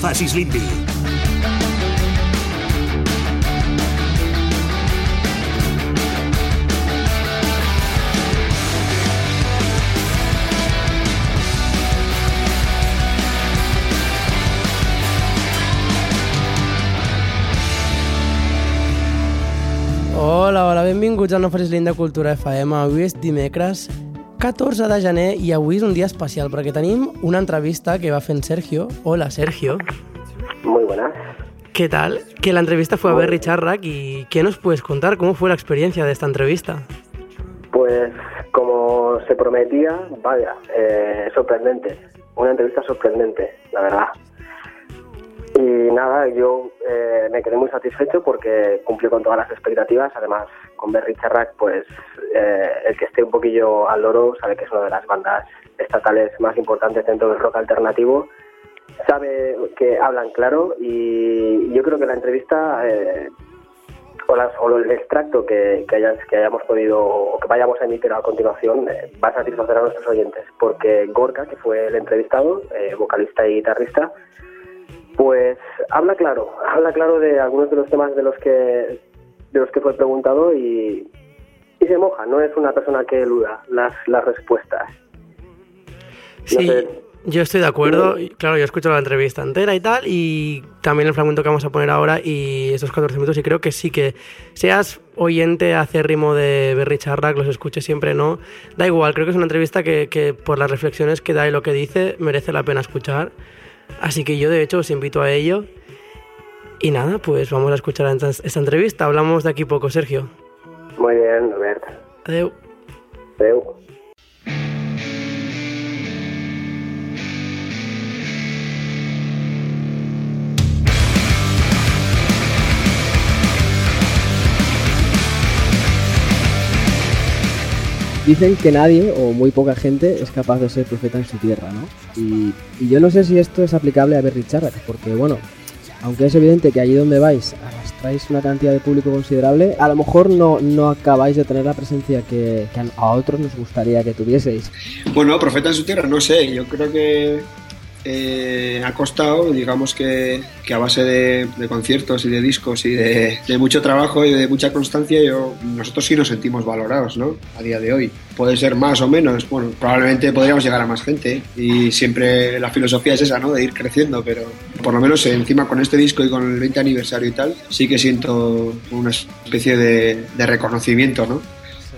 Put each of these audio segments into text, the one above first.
facis l'indi. Hola, hola, benvinguts a No Facis Linda Cultura FM. Avui és dimecres 14 de gener i avui és un dia especial perquè tenim una entrevista que va fent Sergio. Hola, Sergio. Muy buenas. ¿Qué tal? Que la entrevista fue a Berry Charrack y ¿qué nos puedes contar? ¿Cómo fue la experiencia de esta entrevista? Pues como se prometía, vaya, eh, sorprendente. Una entrevista sorprendente, la verdad. Y nada, yo eh, me quedé muy satisfecho porque cumplió con todas las expectativas. Además, con Berry Charrack, pues eh, el que esté un poquillo al loro sabe que es una de las bandas estatales más importantes dentro del rock alternativo. Sabe que hablan claro y yo creo que la entrevista eh, o, las- o el extracto que, que, que hayamos podido o que vayamos a emitir a continuación eh, va a satisfacer a nuestros oyentes porque Gorka, que fue el entrevistado, vocalista y guitarrista, pues habla claro, habla claro de algunos de los temas de los que de los que fue preguntado y, y se moja, no es una persona que eluda las, las respuestas. Sí, sé. yo estoy de acuerdo. Claro, yo escucho la entrevista entera y tal, y también el fragmento que vamos a poner ahora y estos 14 minutos, y creo que sí que seas oyente acérrimo de Berry Charrack, los escuches siempre, no. Da igual, creo que es una entrevista que, que por las reflexiones que da y lo que dice merece la pena escuchar. Así que yo, de hecho, os invito a ello. Y nada, pues vamos a escuchar esta entrevista. Hablamos de aquí poco, Sergio. Muy bien, Robert. Adeu. Adeu. Dicen que nadie o muy poca gente es capaz de ser profeta en su tierra, ¿no? Y, yo no sé si esto es aplicable a Berry Charrack, porque bueno, aunque es evidente que allí donde vais arrastráis una cantidad de público considerable, a lo mejor no, no acabáis de tener la presencia que, que a otros nos gustaría que tuvieseis. Bueno, Profeta en su tierra, no sé, yo creo que eh, ha costado, digamos que, que a base de, de conciertos y de discos y de, de mucho trabajo y de mucha constancia, yo, nosotros sí nos sentimos valorados, ¿no? A día de hoy. Puede ser más o menos, bueno, probablemente podríamos llegar a más gente y siempre la filosofía es esa, ¿no? De ir creciendo, pero por lo menos encima con este disco y con el 20 aniversario y tal, sí que siento una especie de, de reconocimiento, ¿no?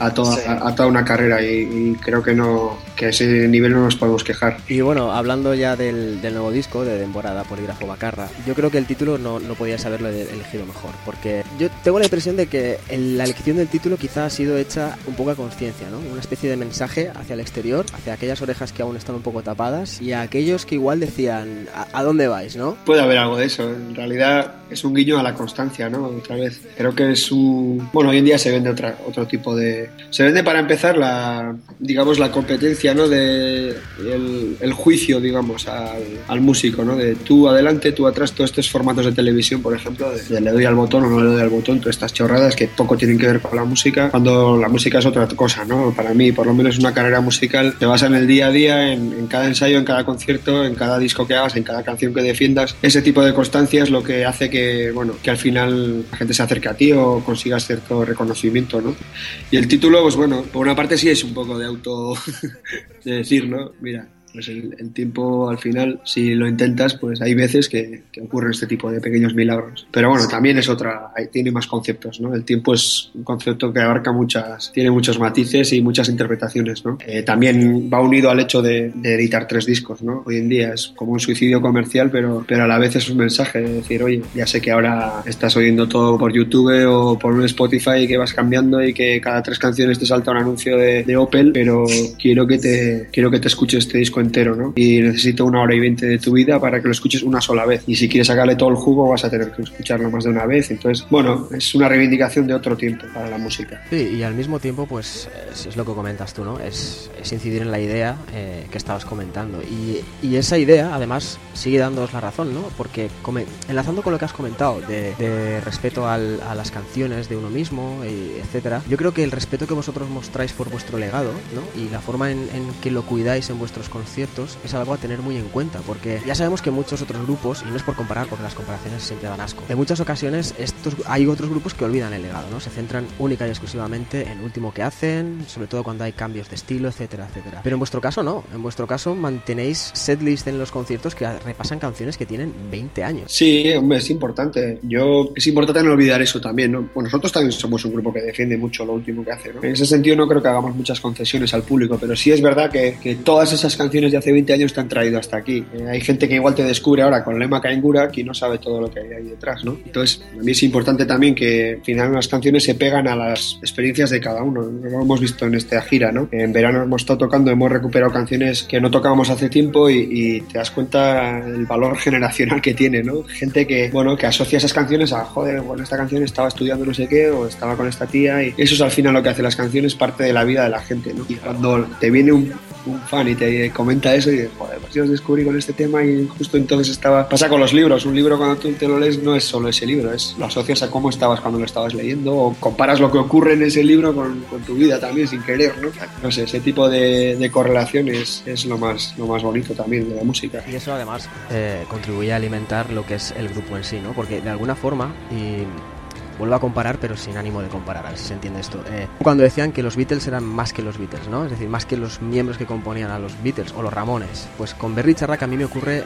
a toda, a, a toda una carrera y, y creo que no que a ese nivel no nos podemos quejar. Y bueno, hablando ya del, del nuevo disco de temporada Polígrafo Bacarra, yo creo que el título no, no podías haberlo elegido mejor, porque yo tengo la impresión de que la elección del título quizá ha sido hecha un poco a conciencia, ¿no? Una especie de mensaje hacia el exterior, hacia aquellas orejas que aún están un poco tapadas y a aquellos que igual decían, ¿a, a dónde vais, no? Puede haber algo de eso, en realidad es un guiño a la constancia, ¿no? Otra vez. Creo que es un... Bueno, hoy en día se vende otra, otro tipo de... Se vende para empezar la, digamos, la competencia, ¿no? De el, el juicio, digamos, al, al, músico, ¿no? De tú adelante, tú atrás, todos estos formatos de televisión, por ejemplo, de, de, le doy al botón o no le doy al botón, todas estas chorradas que poco tienen que ver con la música, cuando la música es otra cosa, ¿no? Para mí, por lo menos una carrera musical se basa en el día a día, en, en cada ensayo, en cada concierto, en cada disco que hagas, en cada canción que defiendas. Ese tipo de constancia es lo que hace que, bueno, que al final la gente se acerque a ti o consigas cierto reconocimiento, ¿no? Y el título, pues bueno, por una parte sí es un poco de auto de decir, ¿no? Mira, pues el, el, tiempo al final, si lo intentas, pues hay veces que, que, ocurren este tipo de pequeños milagros. Pero bueno, también es otra, tiene más conceptos, ¿no? El tiempo es un concepto que abarca muchas, tiene muchos matices y muchas interpretaciones, ¿no? Eh, también va unido al hecho de, de, editar tres discos, ¿no? Hoy en día es como un suicidio comercial, pero, pero a la vez es un mensaje de decir, oye, ya sé que ahora estás oyendo todo por YouTube o por un Spotify que vas cambiando y que cada tres canciones te salta un anuncio de, de Opel, pero quiero que te, quiero que te escuches este disco entero, ¿no? Y necesito una hora y veinte de tu vida para que lo escuches una sola vez. Y si quieres sacarle todo el jugo, vas a tener que escucharlo más de una vez. Entonces, bueno, es una reivindicación de otro tiempo para la música. Sí, y al mismo tiempo, pues es, lo que comentas tú, ¿no? Es, incidir en la idea eh, que estabas comentando. Y, esa idea, además, sigue dándoos la razón, ¿no? Porque enlazando con lo que has comentado de, respeto a las canciones de uno mismo, etcétera, yo creo que el respeto que vosotros mostráis por vuestro legado, ¿no? Y la forma en, en que lo cuidáis en vuestros conciertos es algo a tener muy en cuenta, porque ya sabemos que muchos otros grupos, y no es por comparar, porque las comparaciones siempre dan asco, en muchas ocasiones estos, hay otros grupos que olvidan el legado, ¿no? Se centran única y exclusivamente en el último que hacen, sobre todo cuando hay cambios de estilo, etcétera, etcétera. Pero en vuestro caso no, en vuestro caso mantenéis setlist en los conciertos que repasan canciones que tienen 20 años. Sí, hombre, es importante. Yo, es importante no olvidar eso también, ¿no? Pues nosotros también somos un grupo que defiende mucho lo último que hace, ¿no? En ese sentido no creo que hagamos muchas concesiones al público, pero sí es verdad que todas esas canciones de hace 20 años te han traído hasta aquí. Eh, hay gente que igual te descubre ahora con Lema Kaingura que no sabe todo lo que hay ahí detrás, ¿no? Entonces, a mí es importante también que al final las canciones se pegan a las experiencias de cada uno. Lo hemos visto en esta gira, ¿no? En verano hemos estado tocando, hemos recuperado canciones que no tocábamos hace tiempo y, y te das cuenta el valor generacional que tiene, ¿no? Gente que, bueno, que asocia esas canciones a, joder, bueno, esta canción estaba estudiando no sé qué o estaba con esta tía y eso es al final lo que hace las canciones, parte de la vida de la gente, ¿no? Y cuando te viene un, un fan y te comenta eso y dices, joder, pues yo os descubrí con este tema y justo entonces estaba... Pasa con los libros, un libro cuando tú te lo lees no es solo ese libro, es lo asocias a cómo estabas cuando lo estabas leyendo o comparas lo que ocurre en ese libro con, tu vida también sin querer, ¿no? No sé, ese tipo de, de correlación es, lo, más, lo más bonito también de la música. Y eso además eh, contribuye a alimentar lo que es el grupo en sí, ¿no? Porque de alguna forma, vuelvo a comparar, pero sin ánimo de comparar, a ver si se entiende esto. Eh, cuando decían que los Beatles eran más que los Beatles, ¿no? Es decir, más que los miembros que componían a los Beatles o los Ramones. Pues con Berry Charrack a mí me ocurre,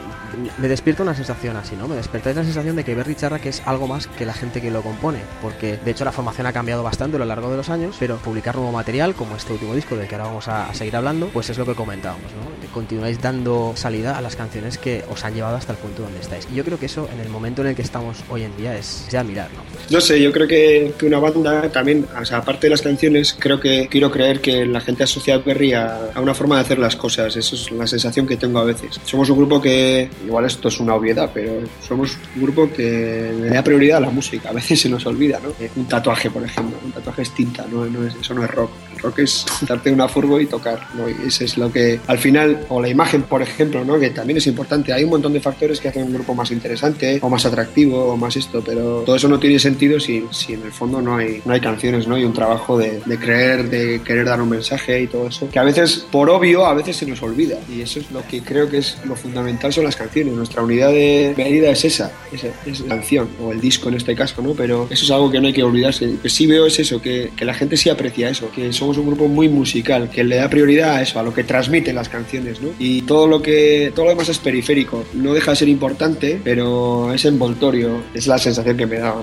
me despierta una sensación así, ¿no? Me despertáis la sensación de que Berry Charrack es algo más que la gente que lo compone, porque de hecho la formación ha cambiado bastante a lo largo de los años, pero publicar nuevo material, como este último disco del que ahora vamos a, seguir hablando, pues es lo que comentábamos, ¿no? Continuáis dando salida a las canciones que os han llevado hasta el punto donde estáis. Y yo creo que eso, en el momento en el que estamos hoy en día, es ya mirar, ¿no? No sé, yo creo que, que, una banda también, o sea, aparte de las canciones, creo que quiero creer que la gente asocia a Berry a, una forma de hacer las cosas. Eso es la sensación que tengo a veces. Somos un grupo que, igual esto es una obviedad, pero somos un grupo que le da prioridad a la música. A veces se nos olvida, ¿no? Un tatuaje, por ejemplo. Un tatuaje es tinta, no, no es, eso no es rock. Rock es darte una furgo y tocar, ¿no? Y eso es lo que, al final, o la imagen, por ejemplo, ¿no? Que también es importante. Hay un montón de factores que hacen un grupo más interesante, o más atractivo, o más esto, pero todo eso no tiene sentido si, si en el fondo no hay, no hay canciones, ¿no? Y un trabajo de, de, creer, de querer dar un mensaje y todo eso, que a veces, por obvio, a veces se nos olvida. Y eso es lo que creo que es lo fundamental son las canciones. Nuestra unidad de medida es esa, esa es la canción, o el disco en este caso, ¿no? Pero eso es algo que no hay que olvidarse. Que sí veo es eso, que, que la gente sí aprecia eso, que somos un grupo muy musical, que le da prioridad a eso, a lo que transmiten las canciones, ¿no? Y todo lo que, todo lo demás es periférico. No deja de ser importante, pero es envoltorio. Es la sensación que me da.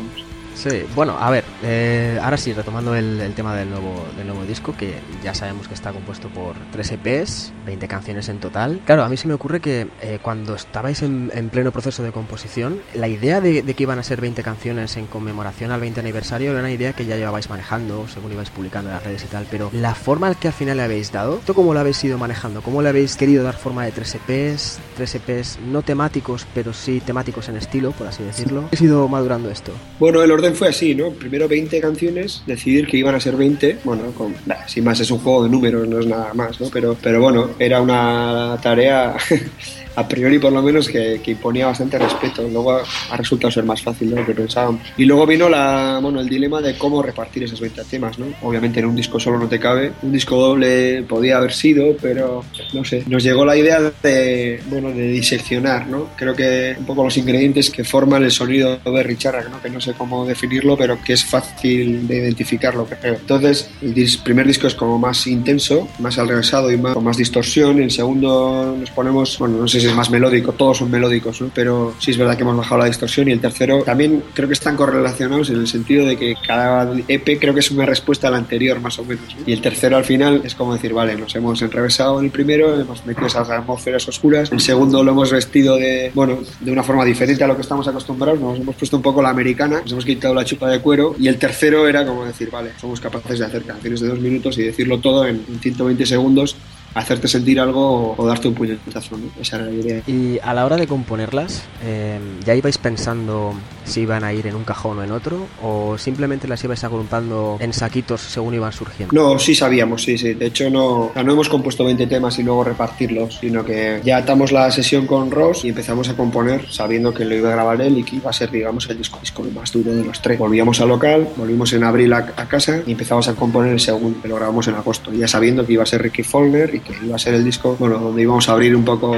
Sí, bueno, a ver, eh, ahora sí, retomando el, el, tema del nuevo, del nuevo disco, que ya sabemos que está compuesto por 3 EPs, 20 canciones en total. Claro, a mí se me ocurre que eh, cuando estabais en, en, pleno proceso de composición, la idea de, de, que iban a ser 20 canciones en conmemoración al 20 aniversario era una idea que ya llevabais manejando, según ibais publicando en las redes y tal, pero la forma que al final le habéis dado, ¿tú cómo lo habéis ido manejando? ¿Cómo le habéis querido dar forma de 3 EPs? 3 EPs no temáticos, pero sí temáticos en estilo, por así decirlo. ¿Has ido madurando esto? Bueno, el orden fue así, ¿no? Primero 20 canciones, decidir que iban a ser 20, bueno, con, sin más, es un juego de números, no es nada más, ¿no? Pero, pero bueno, era una tarea a priori por lo menos que, que, imponía bastante respeto. Luego ha, resultado ser más fácil de lo que pensábamos. Y luego vino la, bueno, el dilema de cómo repartir esos 20 temas, ¿no? Obviamente en un disco solo no te cabe. Un disco doble podía haber sido, pero no sé. Nos llegó la idea de, bueno, de diseccionar, ¿no? Creo que un poco los ingredientes que forman el sonido de Richard, ¿no? Que no sé cómo definirlo, pero que es fácil de identificarlo, creo. Entonces, el dis primer disco es como más intenso, más al revésado y más, con más distorsión. El segundo nos ponemos, bueno, no sé es más melódico, todos son melódicos, ¿no? pero sí es verdad que hemos bajado la distorsión y el tercero también creo que están correlacionados en el sentido de que cada EP creo que es una respuesta al anterior más o menos ¿no? y el tercero al final es como decir, vale, nos hemos enrevesado en el primero, hemos metido esas atmósferas oscuras, el segundo lo hemos vestido de, bueno, de una forma diferente a lo que estamos acostumbrados, nos hemos puesto un poco la americana, nos hemos quitado la chupa de cuero y el tercero era como decir, vale, somos capaces de hacer canciones de dos minutos y decirlo todo en 120 segundos hacerte sentir algo o, darte un puñetazo, ¿no? Esa era la idea. Y a la hora de componerlas, eh, ¿ya ibais pensando si iban a ir en un cajón o en otro? ¿O simplemente las ibais agrupando en saquitos según iban surgiendo? No, sí sabíamos, sí, sí. De hecho, no, no hemos compuesto 20 temas y luego repartirlos, sino que ya atamos la sesión con Ross y empezamos a componer sabiendo que lo iba a grabar él y que iba a ser, digamos, el disco, disco más duro de los tres. Volvíamos al local, volvimos en abril a, a casa y empezamos a componer el segundo, que lo grabamos en agosto, ya sabiendo que iba a ser Ricky Follner y que iba a ser el disco, bueno, donde íbamos a abrir un poco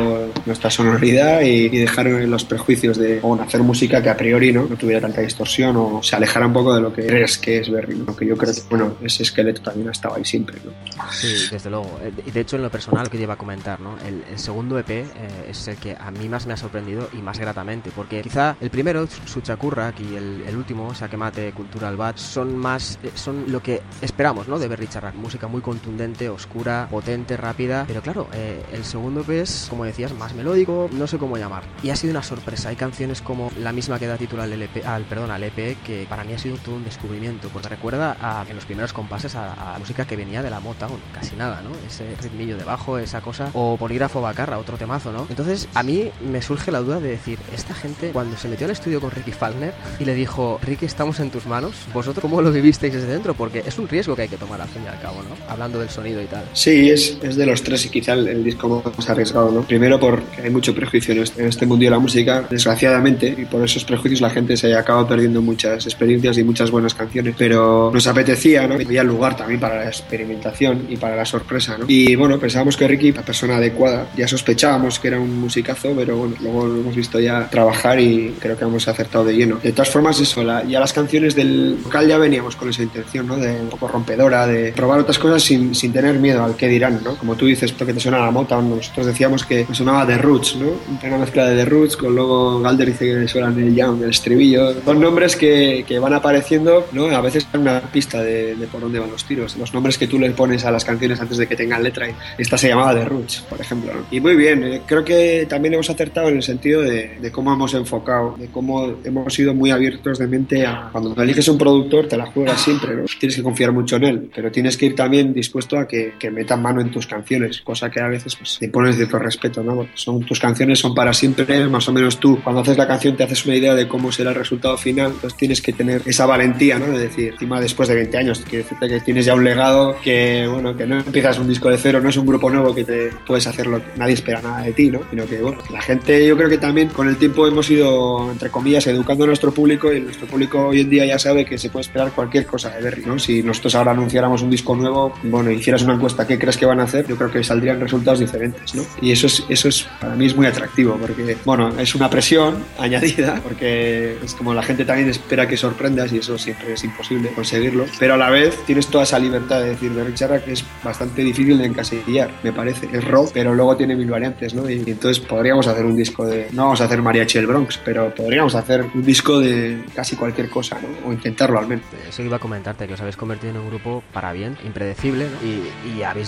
nuestra sonoridad y, dejar los prejuicios de hacer música que a priori ¿no? tuviera tanta distorsión o se alejara un poco de lo que crees que es Berry, ¿no? que yo creo que, bueno, ese esqueleto también ha estado ahí siempre, ¿no? Sí, desde luego. Eh, de hecho, en lo personal que lleva a comentar, ¿no? El, segundo EP eh, es el que a mí más me ha sorprendido y más gratamente, porque quizá el primero, Suchakurrak, y el, el último, Sakemate Cultural Bat, son más, eh, son lo que esperamos, ¿no? De Berry Charrac, música muy contundente, oscura, potente, rápida, pero claro, el segundo EP es, como decías, más melódico, no sé cómo llamar. Y ha sido una sorpresa. Hay canciones como la misma que da título al, LP, perdón, al EP que para mí ha sido todo un descubrimiento, porque recuerda a, en los primeros compases a, a música que venía de la Motown, casi nada, ¿no? Ese ritmillo de bajo, esa cosa. O Polígrafo Bacarra, otro temazo, ¿no? Entonces, a mí me surge la duda de decir, esta gente, cuando se metió al estudio con Ricky Falkner y le dijo, Ricky, estamos en tus manos, ¿vosotros cómo lo vivisteis desde dentro? Porque es un riesgo que hay que tomar al fin y al cabo, ¿no? Hablando del sonido y tal. Sí, es, es de los tres y quizá el, disco más arriesgado, ¿no? Primero porque hay mucho prejuicio en este, este mundo de la música, desgraciadamente, y por esos prejuicios la gente se acaba perdiendo muchas experiencias y muchas buenas canciones, pero nos apetecía, ¿no? Había lugar también para la experimentación y para la sorpresa, ¿no? Y bueno, pensábamos que Ricky, la persona adecuada, ya sospechábamos que era un musicazo, pero bueno, luego lo hemos visto ya trabajar y creo que hemos acertado de lleno. De todas formas, eso, ya las canciones del vocal ya veníamos con esa intención, ¿no? De un poco rompedora, de probar otras cosas sin, sin tener miedo al que dirán, ¿no? Como tú dices, porque te suena la mota, nosotros decíamos que sonaba The Roots, ¿no? Una mezcla de The Roots, con luego Galder dice que suena el jam, el estribillo. Son nombres que, que, van apareciendo, ¿no? A veces una pista de, de por dónde van los tiros. Los nombres que tú le pones a las canciones antes de que tengan letra. Esta se llamaba The Roots, por ejemplo. Y muy bien, eh, creo que también hemos acertado en el sentido de, de, cómo hemos enfocado, de cómo hemos sido muy abiertos de mente a cuando eliges un productor, te la juegas siempre, ¿no? Tienes que confiar mucho en él, pero tienes que ir también dispuesto a que, que metan mano en tus canciones, cosa que a veces pues, te pones cierto respeto, ¿no? son, tus canciones son para siempre, más o menos tú, cuando haces la canción te haces una idea de cómo será el resultado final, entonces tienes que tener esa valentía, ¿no? De decir, encima después de 20 años, decirte que tienes ya un legado, que, bueno, que no empiezas un disco de cero, no es un grupo nuevo que te puedes hacerlo, nadie espera nada de ti, ¿no? Sino que, bueno, la gente, yo creo que también con el tiempo hemos ido, entre comillas, educando a nuestro público y nuestro público hoy en día ya sabe que se puede esperar cualquier cosa de Berry, ¿no? Si nosotros ahora anunciáramos un disco nuevo, bueno, hicieras una encuesta, ¿qué crees que van a hacer? Yo creo que saldrían resultados diferentes, ¿no? Y eso es, eso es para mí es muy atractivo porque, bueno, es una presión añadida porque es como la gente también espera que sorprendas y eso siempre es imposible conseguirlo, pero a la vez tienes toda esa libertad de decir de Richard que es bastante difícil de encasillar, me parece. Es rock, pero luego tiene mil variantes, ¿no? Y, entonces podríamos hacer un disco de, no vamos a hacer Mariachi el Bronx, pero podríamos hacer un disco de casi cualquier cosa, ¿no? O intentarlo al menos. Eso iba a comentarte, que os habéis convertido en un grupo para bien, impredecible, ¿no? y,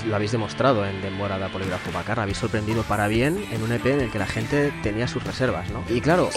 lo habéis demostrado en Demorada Polígrafo Bacar, habéis sorprendido para bien en un EP en el que la gente tenía sus reservas, ¿no? Y claro,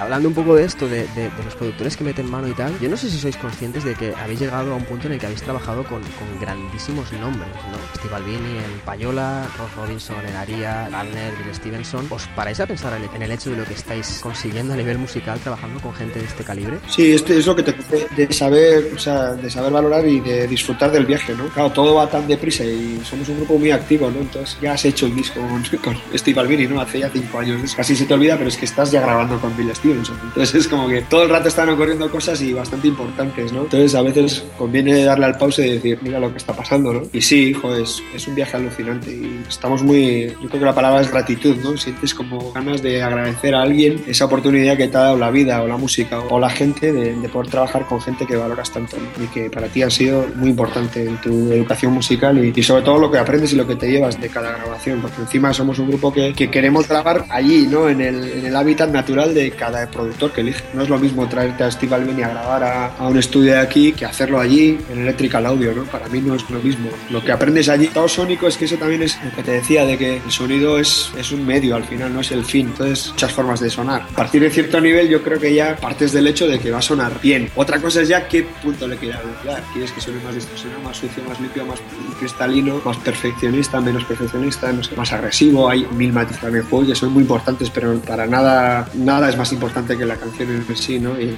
hablando un poco de esto, de, de, los productores que meten mano y tal, yo no sé si sois conscientes de que habéis llegado a un punto en el que habéis trabajado con, grandísimos nombres, ¿no? Steve Albini en Payola, Ross Robinson en Aria, Gardner, Bill Stevenson. ¿Os paráis a pensar en el hecho de lo que estáis consiguiendo a nivel musical trabajando con gente de este calibre? Sí, este es lo que te de saber, o sea, de saber valorar y de disfrutar del viaje, ¿no? Claro, todo va tan deprisa y somos un grupo muy activo, ¿no? Entonces ya has hecho el disco con, con Steve Albini, ¿no? Hace ya cinco años. Casi se te olvida, pero es que estás ya grabando con Bill Stevenson. Entonces es como que todo el rato están ocurriendo cosas y bastante importantes, ¿no? Entonces a veces conviene darle al pause y decir, mira lo que está pasando, ¿no? Y sí, hijo, es, es un viaje alucinante y estamos muy, yo creo que la palabra es gratitud, ¿no? Sientes como ganas de agradecer a alguien esa oportunidad que te ha dado la vida o la música o la gente de, de poder trabajar con gente que valoras tanto y que para ti ha sido muy importante en tu educación musical y, y, sobre todo lo que aprendes y lo que te llevas de cada grabación, porque encima somos un grupo que, que queremos grabar allí, ¿no? En el, en el, hábitat natural de cada productor que elige. No es lo mismo traerte a Steve Albini a grabar a, un estudio de aquí que hacerlo allí en Electrical Audio, ¿no? Para mí no es lo mismo. Lo que aprendes allí, todo sónico, es que eso también es lo que te decía, de que el sonido es, es un medio al final, no es el fin. Entonces, muchas formas de sonar. A partir de cierto nivel, yo creo que ya partes del hecho de que va a sonar bien. Otra cosa es ya qué punto le quieras dar. ¿Quieres que suene más distorsionado, más sucio, más limpio, más cristalino, más perfeccionista, menos perfeccionista, no sé, más agresivo? Hay mil matices también juego que son muy importantes, pero para nada, nada es más importante que la canción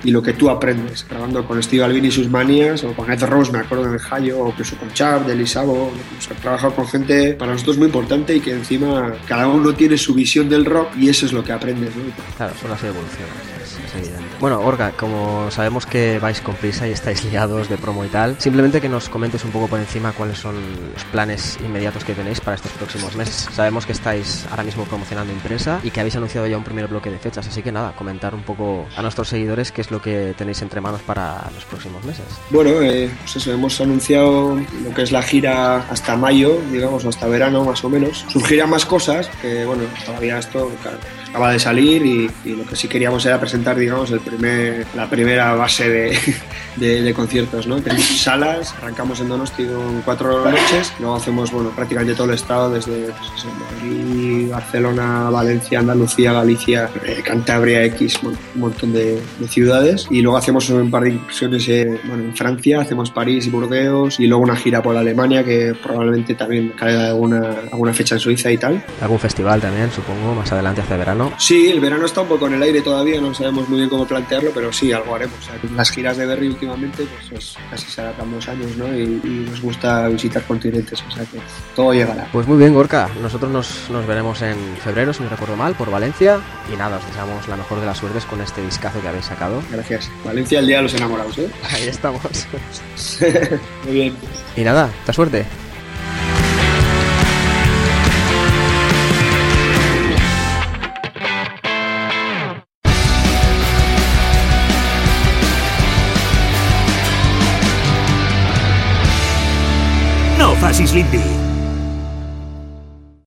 Y, lo que tú aprendes grabando con Steve Albini y sus manías, o con Ed Rose, me acuerdo en Hayo, o incluso con Chap, de Lisabo. O sea, trabajado con gente para nosotros muy importante y que encima cada uno tiene su visión del rock y eso es lo que aprendes. Claro, son las evoluciones, es, es evidente. Bueno, Orga, como sabemos que vais con prisa y estáis liados de promo y tal, simplemente que nos comentes un poco por encima cuáles son los planes inmediatos que que tenéis para estos próximos meses. Sabemos que estáis ahora mismo promocionando impresa y que habéis anunciado ya un primer bloque de fechas, así que nada, comentar un poco a nuestros seguidores qué es lo que tenéis entre manos para los próximos meses. Bueno, eh, pues eso, hemos anunciado lo que es la gira hasta mayo, digamos, hasta verano más o menos. Surgirán más cosas, que bueno, todavía esto acaba de salir y, lo que sí queríamos era presentar, digamos, el primer, la primera base de, de, conciertos, ¿no? Tenemos salas, arrancamos en Donosti con cuatro noches, luego hacemos, bueno, prácticamente todo el estado, desde pues, Madrid, Barcelona, Valencia, Andalucía, Galicia, eh, Cantabria, X, un montón de, ciudades y luego hacemos un par de incursiones bueno, en Francia, hacemos París y Burdeos y luego una gira por Alemania que probablemente también caiga alguna, alguna fecha en Suiza y tal. ¿Algún festival también, supongo, más adelante hace verano? Sí, el verano está un poco en el aire todavía, no sabemos muy bien cómo plantearlo, pero sí, algo haremos. las giras de Berry últimamente, pues casi se adaptan los años, ¿no? Y, nos gusta visitar continentes, o sea que todo llegará. Pues muy bien, Gorka. Nosotros nos, nos veremos en febrero, si no recuerdo mal, por Valencia. Y nada, os deseamos la mejor de las suertes con este discazo que habéis sacado. Gracias. Valencia, el día de los enamorados, ¿eh? Ahí estamos. muy bien. Y nada, esta suerte. easily be.